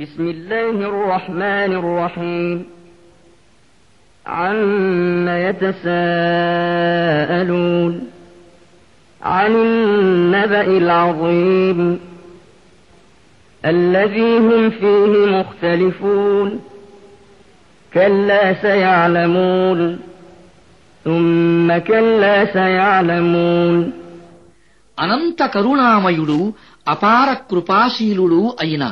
بسم الله الرحمن الرحيم عم يتساءلون عن النبأ العظيم الذي هم فيه مختلفون كلا سيعلمون ثم كلا سيعلمون అనంత కరుణామయుడు అపార కృపాశీలుడు అయిన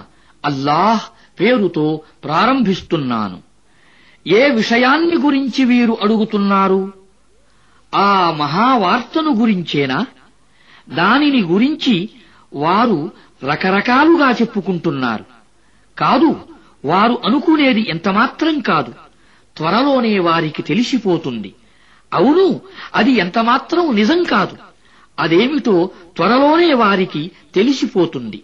అల్లాహ్ పేరుతో ప్రారంభిస్తున్నాను. ఏ విషయాన్ని గురించి వీరు అడుగుతున్నారు? ఆ మహావార్తను గురించేనా? దానిని గురించి వారు రకరకాలుగా చెప్పుకుంటున్నారు. కాదు వారు అనుకునేది ఎంతమాత్రం కాదు. త్వరలోనే వారికి తెలిసిపోతుంది. అవును అది ఎంతమాత్రం నిజం కాదు. అదేమిటో త్వరలోనే వారికి తెలిసిపోతుంది.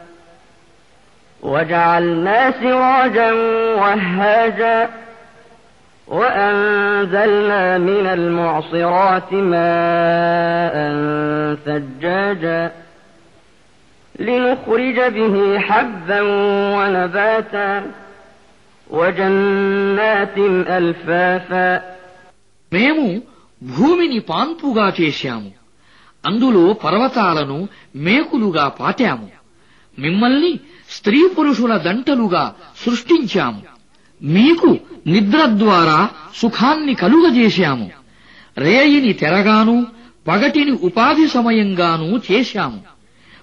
وجعلنا سراجا وهاجا وأنزلنا من المعصرات ماء ثجاجا لنخرج به حبا ونباتا وجنات ألفافا మేము భూమిని పాన్పుగా చేశాము అందులో పర్వతాలను మేకులుగా పాటాము మిమ్మల్ని స్త్రీ పురుషుల దంటలుగా సృష్టించాము. మీకు నిద్ర ద్వారా సుఖాన్ని కలుగజేశాము. రేయిని తెరగాను పగటిని ఉపాధి సమయంగానూ చేశాము.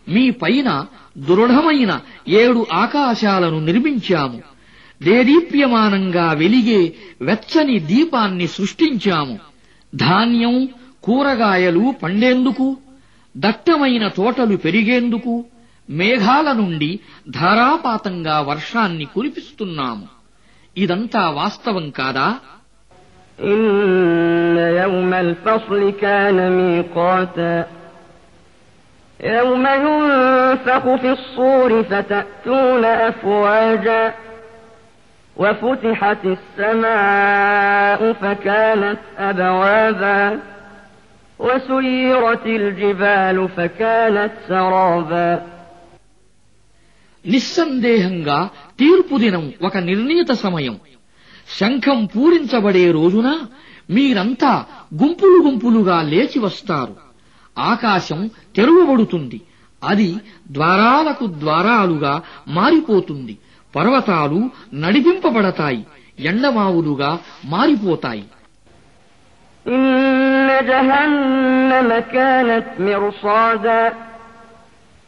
మీ పైన దృఢమైన ఏడు ఆకాశాలను నిర్మించాము. దేదీప్యమానంగా వెలిగే వెచ్చని దీపాన్ని సృష్టించాము. ధాన్యం కూరగాయలు పండేందుకు దట్టమైన తోటలు పెరిగేందుకు మేఘాల నుండి ధారాపాతంగా వర్షాన్ని కురిపిస్తున్నాము ఇదంతా వాస్తవం కాదా إن يوم الفصل كان ميقاتا يوم ينفخ في الصور فتأتون أفواجا وفتحت السماء فكانت أبوابا وسيرت الجبال فكانت سرابا నిస్సందేహంగా తీర్పు దినం ఒక నిర్ణీత సమయం శంఖం పూరించబడే రోజున మీరంతా గుంపులు గుంపులుగా లేచి వస్తారు ఆకాశం తెరువబడుతుంది అది ద్వారాలకు ద్వారాలుగా మారిపోతుంది పర్వతాలు నడిపింపబడతాయి ఎండమావులుగా మారిపోతాయి إن جهنم كانت مرصادا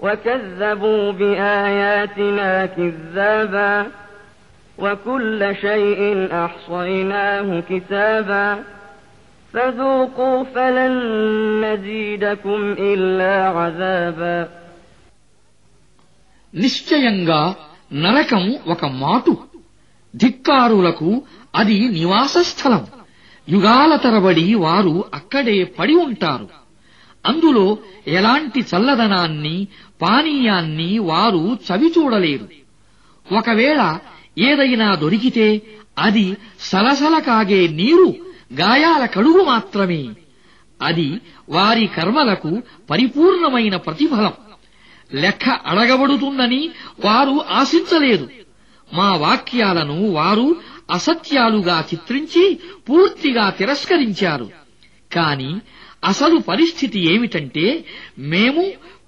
وكذبوا بآياتنا كذابا وكل شيء أحصيناه كتابا فذوقوا فلن نزيدكم إلا عذابا నిశ్చయంగా నరకం ఒక మాటు ధిక్కారులకు అది నివాస స్థలం యుగాల తరబడి వారు అక్కడే పడి ఉంటారు అందులో ఎలాంటి చల్లదనాన్ని పానీయాన్ని వారు చవిచూడలేరు ఒకవేళ ఏదైనా దొరికితే అది సలసల కాగే నీరు గాయాల కడుగు మాత్రమే. అది వారి కర్మలకు పరిపూర్ణమైన ప్రతిఫలం. లెక్క అడగబడుతుందని వారు ఆశించలేదు. మా వాక్యాలను వారు అసత్యాలుగా చిత్రించి పూర్తిగా తిరస్కరించారు. కాని అసలు పరిస్థితి ఏమిటంటే మేము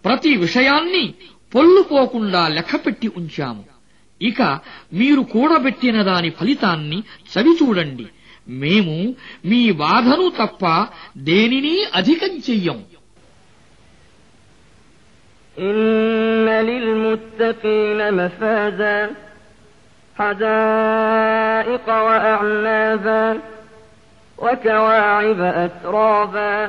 ప్రతి విషయాన్ని పొల్లుపోకుండా లెక్కపెట్టి ఉంచాము ఇక మీరు కూడబెట్టిన దాని ఫలితాన్ని చవిచూడండి మేము మీ బాధను తప్ప దేనినీ అధికం చెయ్యం إن للمتقين مفازا حدائق وأعنابا وكواعب أترابا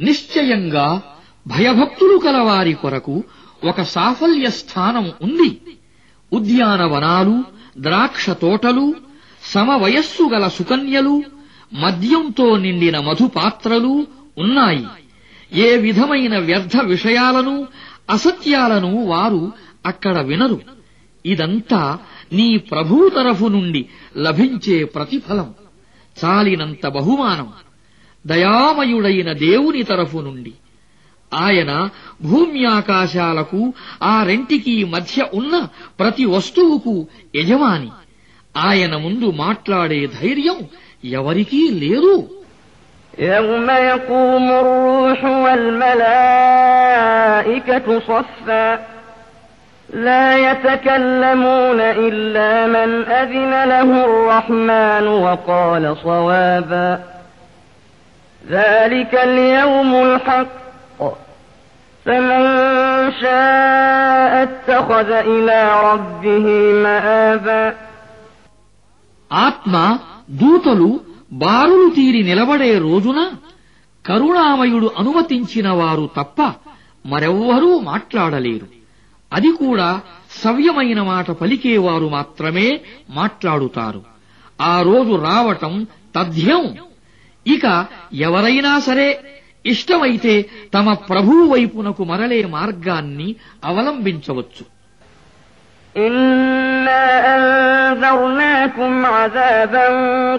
నిశ్చయంగా భయభక్తులు కలవారి కొరకు ఒక సాఫల్య స్థానం ఉంది. ఉద్యానవనాలు ద్రాక్ష తోటలు సమవయస్సు గల సుకన్యలు మద్యంతో నిండిన మధుపాత్రలు ఉన్నాయి. ఏ విధమైన వ్యర్థ విషయాలను అసత్యాలను వారు అక్కడ వినరు. ఇదంతా నీ ప్రభూ తరఫు నుండి లభించే ప్రతిఫలం. చాలినంత బహుమానం. దయామయుడైన దేవుని తరఫు నుండి ఆయన భూమ్యాకాశాలకు ఆ రెంటికి మధ్య ఉన్న ప్రతి వస్తువుకు యజమాని ఆయన ముందు మాట్లాడే ధైర్యం ఎవరికీ లేదు يوم يقوم الروح والملائكة صفا لا يتكلمون إلا من أذن له الرحمن وقال صوابا ذلك اليوم الحق فمن شاء اتخذ إلى ربه مآبا ఆత్మ దూతలు బారులు తీరి నిలబడే రోజున కరుణామయుడు అనుమతించిన వారు తప్ప మరెవ్వరూ మాట్లాడలేరు అది కూడా సవ్యమైన మాట పలికేవారు మాత్రమే మాట్లాడుతారు ఆ రోజు రావటం తథ్యం ఇక ఎవరైనా సరే ఇష్టమైతే తమ ప్రభువు వైపునకు మరలే మార్గాన్ని అవలంబించవచ్చు إنا أنذرناكم عذابا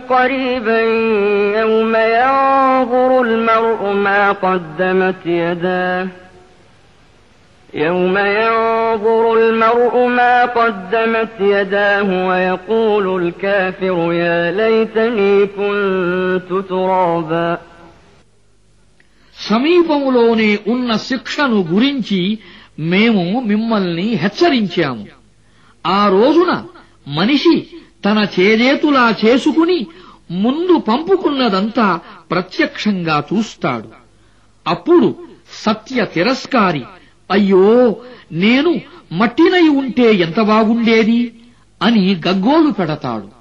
قريبا يوم ينظر المرء ما قدمت يداه يوم ينظر المرء ما قدمت يداه ويقول الكافر يا ليتني كنت ترابا సమీపములోనే ఉన్న శిక్షను గురించి మేము మిమ్మల్ని హెచ్చరించాము ఆ రోజున మనిషి తన చేజేతులా చేసుకుని ముందు పంపుకున్నదంతా ప్రత్యక్షంగా చూస్తాడు అప్పుడు సత్య తిరస్కారి అయ్యో నేను మట్టినై ఉంటే ఎంత బాగుండేది? అని గగ్గోలు పెడతాడు.